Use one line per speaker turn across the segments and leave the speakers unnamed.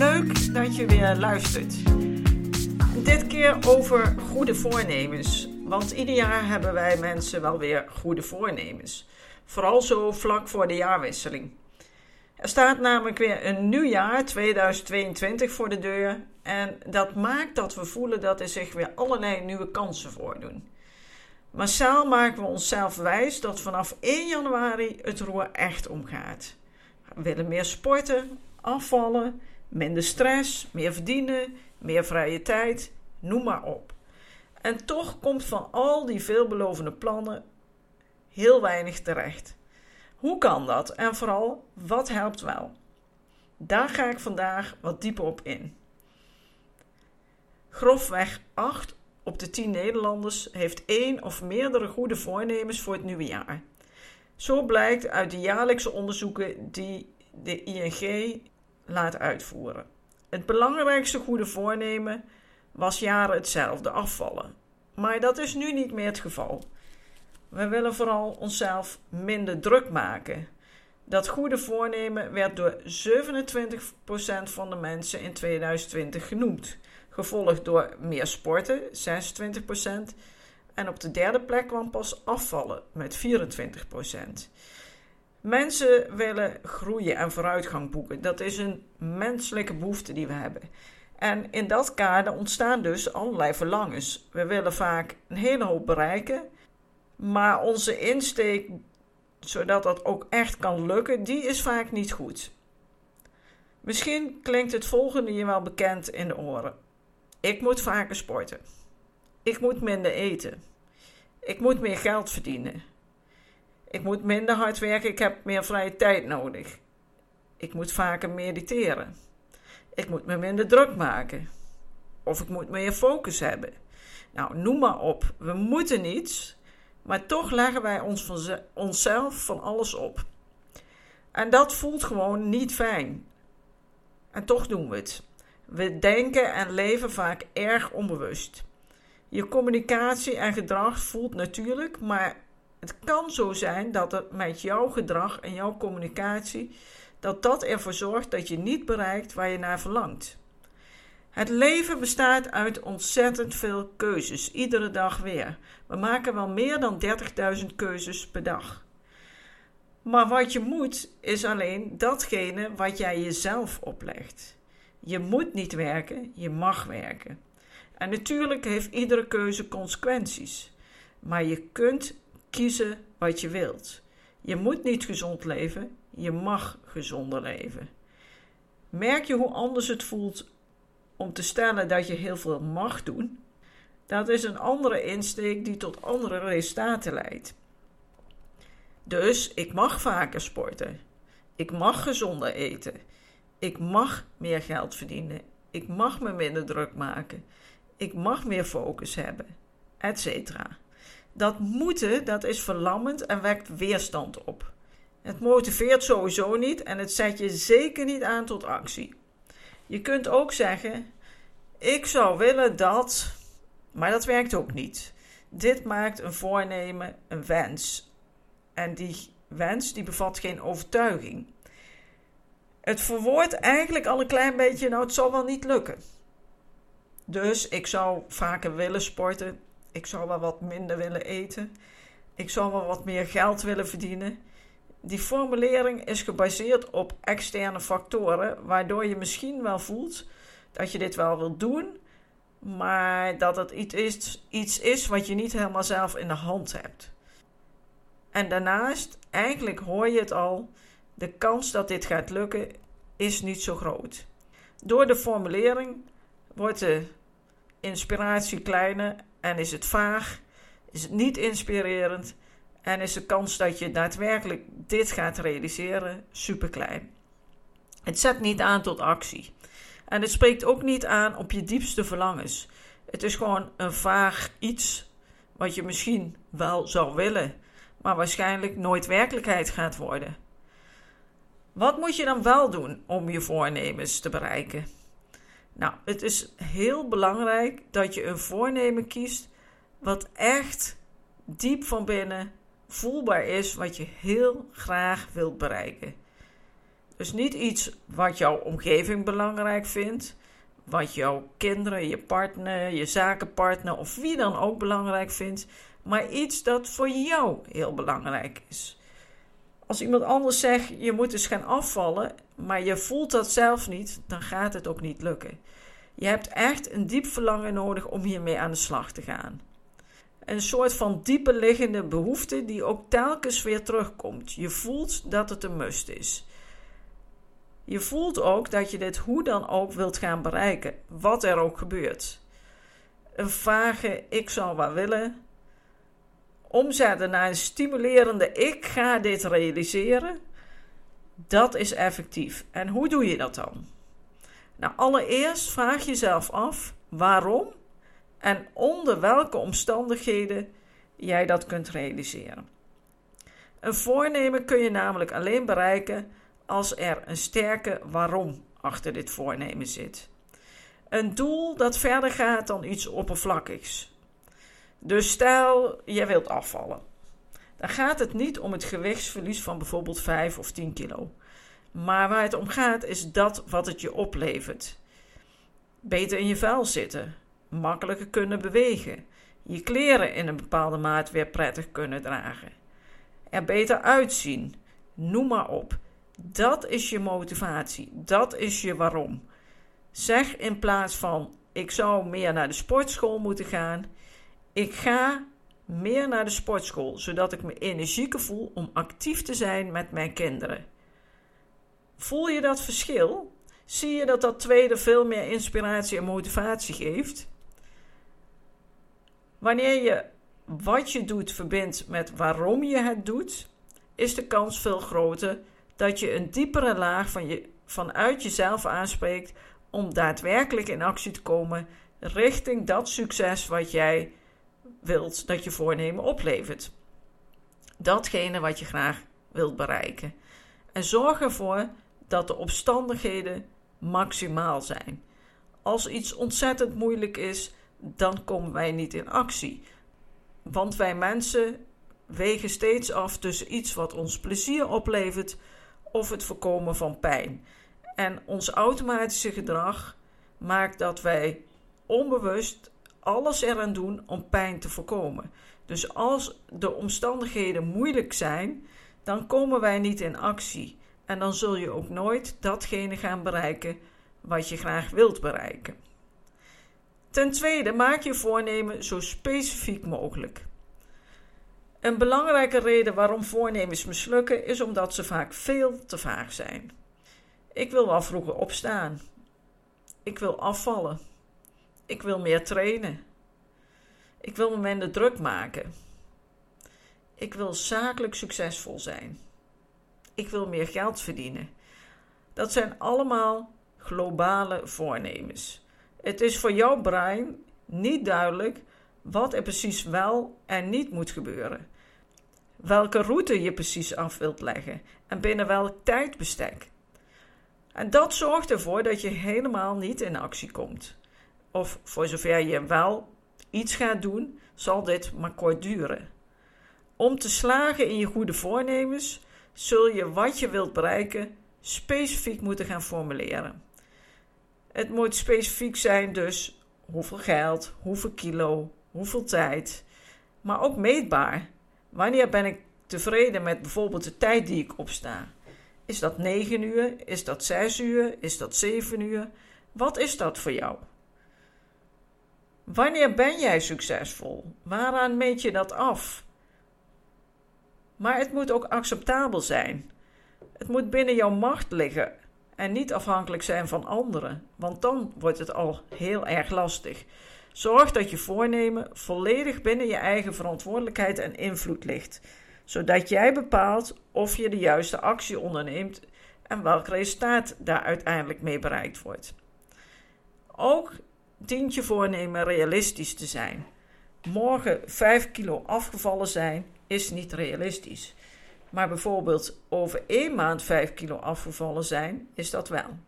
Leuk dat je weer luistert. Dit keer over goede voornemens. Want ieder jaar hebben wij mensen wel weer goede voornemens. Vooral zo vlak voor de jaarwisseling. Er staat namelijk weer een nieuw jaar, 2022, voor de deur. En dat maakt dat we voelen dat er zich weer allerlei nieuwe kansen voordoen. Massaal maken we onszelf wijs dat vanaf 1 januari het roer echt omgaat. We willen meer sporten, afvallen, minder stress, meer verdienen, meer vrije tijd, noem maar op. En toch komt van al die veelbelovende plannen heel weinig terecht. Hoe kan dat en vooral wat helpt wel? Daar ga ik vandaag wat dieper op in. Grofweg 8 op de 10 Nederlanders heeft één of meerdere goede voornemens voor het nieuwe jaar. Zo blijkt uit de jaarlijkse onderzoeken die de ING laat uitvoeren. Het belangrijkste goede voornemen was jaren hetzelfde afvallen. Maar dat is nu niet meer het geval. We willen vooral onszelf minder druk maken. Dat goede voornemen werd door 27% van de mensen in 2020 genoemd, gevolgd door meer sporten, 26%, en op de derde plek kwam pas afvallen met 24%. Mensen willen groeien en vooruitgang boeken. Dat is een menselijke behoefte die we hebben. En in dat kader ontstaan dus allerlei verlangens. We willen vaak een hele hoop bereiken, maar onze insteek, zodat dat ook echt kan lukken, die is vaak niet goed. Misschien klinkt het volgende je wel bekend in de oren. Ik moet vaker sporten. Ik moet minder eten. Ik moet meer geld verdienen. Ik moet minder hard werken, ik heb meer vrije tijd nodig. Ik moet vaker mediteren. Ik moet me minder druk maken. Of ik moet meer focus hebben. Nou, noem maar op. We moeten niets, maar toch leggen wij ons van onszelf van alles op. En dat voelt gewoon niet fijn. En toch doen we het. We denken en leven vaak erg onbewust. Je communicatie en gedrag voelt natuurlijk, maar het kan zo zijn dat het met jouw gedrag en jouw communicatie dat dat ervoor zorgt dat je niet bereikt waar je naar verlangt. Het leven bestaat uit ontzettend veel keuzes, iedere dag weer. We maken wel meer dan 30.000 keuzes per dag. Maar wat je moet, is alleen datgene wat jij jezelf oplegt. Je moet niet werken, je mag werken. En natuurlijk heeft iedere keuze consequenties. Maar je kunt kiezen wat je wilt. Je moet niet gezond leven, je mag gezonder leven. Merk je hoe anders het voelt om te stellen dat je heel veel mag doen? Dat is een andere insteek die tot andere resultaten leidt. Dus ik mag vaker sporten. Ik mag gezonder eten. Ik mag meer geld verdienen. Ik mag me minder druk maken. Ik mag meer focus hebben, etc. Dat moeten, dat is verlammend en wekt weerstand op. Het motiveert sowieso niet en het zet je zeker niet aan tot actie. Je kunt ook zeggen: Ik zou willen dat, maar dat werkt ook niet. Dit maakt een voornemen een wens. En die wens die bevat geen overtuiging. Het verwoordt eigenlijk al een klein beetje, nou het zal wel niet lukken. Dus ik zou vaker willen sporten, ik zou wel wat minder willen eten. Ik zou wel wat meer geld willen verdienen. Die formulering is gebaseerd op externe factoren, waardoor je misschien wel voelt dat je dit wel wilt doen, maar dat het iets is, iets is wat je niet helemaal zelf in de hand hebt. En daarnaast, eigenlijk hoor je het al, de kans dat dit gaat lukken is niet zo groot. Door de formulering wordt de inspiratie kleiner en is het vaag, is het niet inspirerend en is de kans dat je daadwerkelijk dit gaat realiseren super klein. Het zet niet aan tot actie. En het spreekt ook niet aan op je diepste verlangens. Het is gewoon een vaag iets wat je misschien wel zou willen, maar waarschijnlijk nooit werkelijkheid gaat worden. Wat moet je dan wel doen om je voornemens te bereiken? Nou, het is heel belangrijk dat je een voornemen kiest wat echt diep van binnen voelbaar is wat je heel graag wilt bereiken. Dus niet iets wat jouw omgeving belangrijk vindt, wat jouw kinderen, je partner, je zakenpartner of wie dan ook belangrijk vindt, maar iets dat voor jou heel belangrijk is. Als iemand anders zegt je moet eens gaan afvallen, maar je voelt dat zelf niet, dan gaat het ook niet lukken. Je hebt echt een diep verlangen nodig om hiermee aan de slag te gaan. Een soort van diepe liggende behoefte die ook telkens weer terugkomt. Je voelt dat het een must is. Je voelt ook dat je dit hoe dan ook wilt gaan bereiken, wat er ook gebeurt. Een vage ik zou wel willen, omzetten naar een stimulerende ik ga dit realiseren, dat is effectief. En hoe doe je dat dan? Nou, allereerst vraag jezelf af waarom en onder welke omstandigheden jij dat kunt realiseren. Een voornemen kun je namelijk alleen bereiken als er een sterke waarom achter dit voornemen zit. Een doel dat verder gaat dan iets oppervlakkigs. Dus stel, je wilt afvallen. Dan gaat het niet om het gewichtsverlies van bijvoorbeeld 5 of 10 kilo. Maar waar het om gaat is dat wat het je oplevert. Beter in je vel zitten, makkelijker kunnen bewegen, je kleren in een bepaalde maat weer prettig kunnen dragen, er beter uitzien, noem maar op. Dat is je motivatie, dat is je waarom. Zeg in plaats van ik zou meer naar de sportschool moeten gaan, ik ga meer naar de sportschool, zodat ik me energieker voel om actief te zijn met mijn kinderen. Voel je dat verschil? Zie je dat dat tweede veel meer inspiratie en motivatie geeft? Wanneer je wat je doet verbindt met waarom je het doet, is de kans veel groter dat je een diepere laag van je, vanuit jezelf aanspreekt om daadwerkelijk in actie te komen richting dat succes wat jij wilt dat je voornemen oplevert. Datgene wat je graag wilt bereiken. En zorg ervoor dat de omstandigheden maximaal zijn. Als iets ontzettend moeilijk is, dan komen wij niet in actie. Want wij mensen wegen steeds af tussen iets wat ons plezier oplevert of het voorkomen van pijn. En ons automatische gedrag maakt dat wij onbewust alles eraan doen om pijn te voorkomen. Dus als de omstandigheden moeilijk zijn, dan komen wij niet in actie. En dan zul je ook nooit datgene gaan bereiken wat je graag wilt bereiken. Ten tweede, maak je voornemen zo specifiek mogelijk. Een belangrijke reden waarom voornemens mislukken is omdat ze vaak veel te vaag zijn. Ik wil wel vroeger opstaan. Ik wil afvallen. Ik wil meer trainen. Ik wil me minder druk maken. Ik wil zakelijk succesvol zijn. Ik wil meer geld verdienen. Dat zijn allemaal globale voornemens. Het is voor jouw brein niet duidelijk wat er precies wel en niet moet gebeuren. Welke route je precies af wilt leggen en binnen welk tijdbestek. En dat zorgt ervoor dat je helemaal niet in actie komt. Of voor zover je wel iets gaat doen, zal dit maar kort duren. Om te slagen in je goede voornemens zul je wat je wilt bereiken specifiek moeten gaan formuleren. Het moet specifiek zijn, dus hoeveel geld, hoeveel kilo, hoeveel tijd, maar ook meetbaar. Wanneer ben ik tevreden met bijvoorbeeld de tijd die ik opsta? Is dat 9 uur? Is dat 6 uur? Is dat 7 uur? Wat is dat voor jou? Wanneer ben jij succesvol? Waaraan meet je dat af? Maar het moet ook acceptabel zijn. Het moet binnen jouw macht liggen en niet afhankelijk zijn van anderen, want dan wordt het al heel erg lastig. Zorg dat je voornemen volledig binnen je eigen verantwoordelijkheid en invloed ligt, zodat jij bepaalt of je de juiste actie onderneemt en welk resultaat daar uiteindelijk mee bereikt wordt. Ook dient je voornemen realistisch te zijn. Morgen 5 kilo afgevallen zijn is niet realistisch. Maar bijvoorbeeld over één maand 5 kilo afgevallen zijn, is dat wel.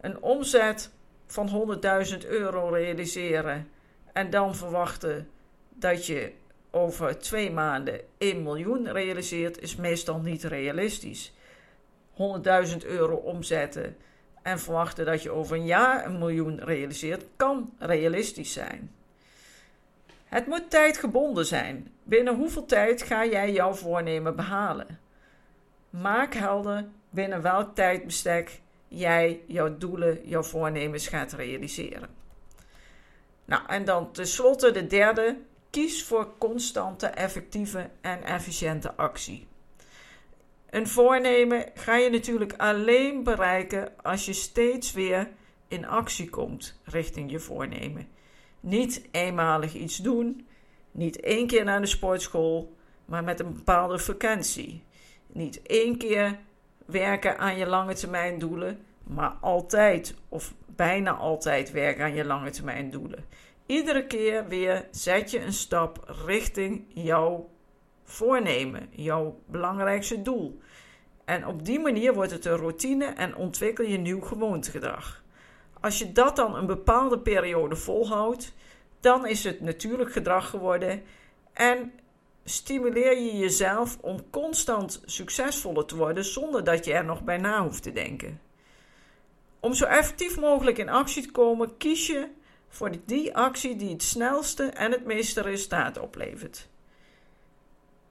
Een omzet van 100.000 euro realiseren en dan verwachten dat je over twee maanden 1 miljoen realiseert, is meestal niet realistisch. 100.000 euro omzetten en verwachten dat je over een jaar een miljoen realiseert, kan realistisch zijn. Het moet tijdgebonden zijn. Binnen hoeveel tijd ga jij jouw voornemen behalen? Maak helder binnen welk tijdbestek jij jouw doelen, jouw voornemens gaat realiseren. Nou, en dan tenslotte de derde. Kies voor constante, effectieve en efficiënte actie. Een voornemen ga je natuurlijk alleen bereiken als je steeds weer in actie komt richting je voornemen. Niet eenmalig iets doen, niet één keer naar de sportschool, maar met een bepaalde frequentie. Niet één keer werken aan je lange termijn doelen, maar altijd of bijna altijd werken aan je lange termijn doelen. Iedere keer weer zet je een stap richting jouw voornemen, jouw belangrijkste doel. En op die manier wordt het een routine en ontwikkel je nieuw gewoontegedrag. Als je dat dan een bepaalde periode volhoudt, dan is het natuurlijk gedrag geworden en stimuleer je jezelf om constant succesvoller te worden zonder dat je er nog bij na hoeft te denken. Om zo effectief mogelijk in actie te komen, kies je voor die actie die het snelste en het meeste resultaat oplevert.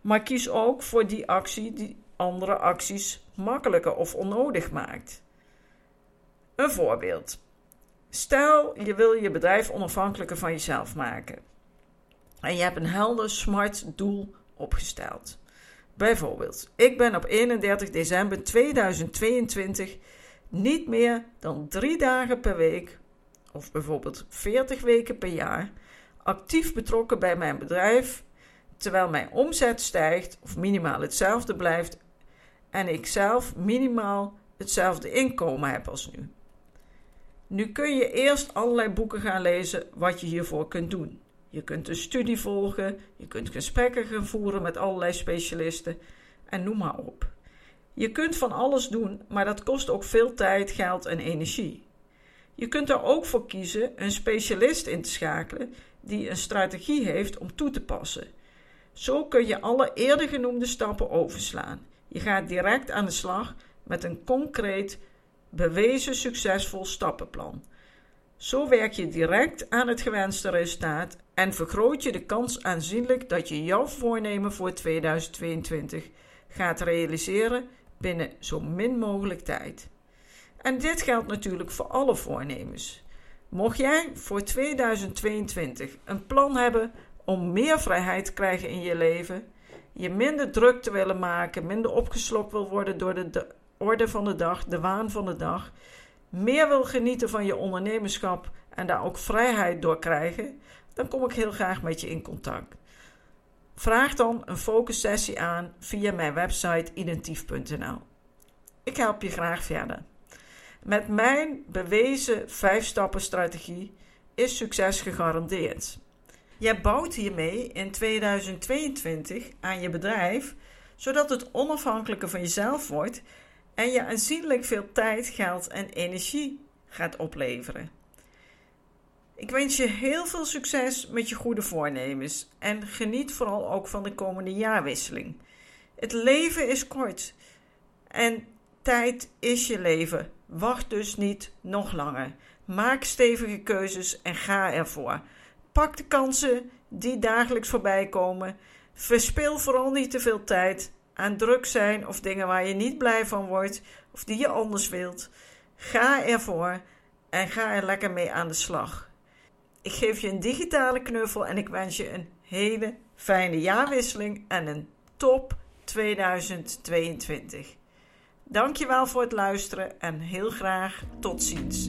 Maar kies ook voor die actie die andere acties makkelijker of onnodig maakt. Een voorbeeld. Stel je wil je bedrijf onafhankelijker van jezelf maken. En je hebt een helder smart doel opgesteld. Bijvoorbeeld, ik ben op 31 december 2022 niet meer dan drie dagen per week, of bijvoorbeeld 40 weken per jaar, actief betrokken bij mijn bedrijf, terwijl mijn omzet stijgt of minimaal hetzelfde blijft en ik zelf minimaal hetzelfde inkomen heb als nu. Nu kun je eerst allerlei boeken gaan lezen wat je hiervoor kunt doen. Je kunt een studie volgen, je kunt gesprekken gaan voeren met allerlei specialisten en noem maar op. Je kunt van alles doen, maar dat kost ook veel tijd, geld en energie. Je kunt er ook voor kiezen een specialist in te schakelen die een strategie heeft om toe te passen. Zo kun je alle eerder genoemde stappen overslaan. Je gaat direct aan de slag met een concreet, bewezen succesvol stappenplan. Zo werk je direct aan het gewenste resultaat en vergroot je de kans aanzienlijk dat je jouw voornemen voor 2022 gaat realiseren binnen zo min mogelijk tijd. En dit geldt natuurlijk voor alle voornemens. Mocht jij voor 2022 een plan hebben om meer vrijheid te krijgen in je leven, je minder druk te willen maken, minder opgeslokt wil worden door de, de orde van de dag, de waan van de dag, meer wil genieten van je ondernemerschap en daar ook vrijheid door krijgen, dan kom ik heel graag met je in contact. Vraag dan een focussessie aan via mijn website identief.nl. Ik help je graag verder. Met mijn bewezen 5-stappen strategie is succes gegarandeerd. Jij bouwt hiermee in 2022 aan je bedrijf, zodat het onafhankelijker van jezelf wordt en je aanzienlijk veel tijd, geld en energie gaat opleveren. Ik wens je heel veel succes met je goede voornemens en geniet vooral ook van de komende jaarwisseling. Het leven is kort en tijd is je leven. Wacht dus niet nog langer. Maak stevige keuzes en ga ervoor. Pak de kansen die dagelijks voorbij komen. Verspil vooral niet te veel tijd aan druk zijn of dingen waar je niet blij van wordt of die je anders wilt. Ga ervoor en ga er lekker mee aan de slag. Ik geef je een digitale knuffel en ik wens je een hele fijne jaarwisseling en een top 2022. Dankjewel voor het luisteren en heel graag tot ziens.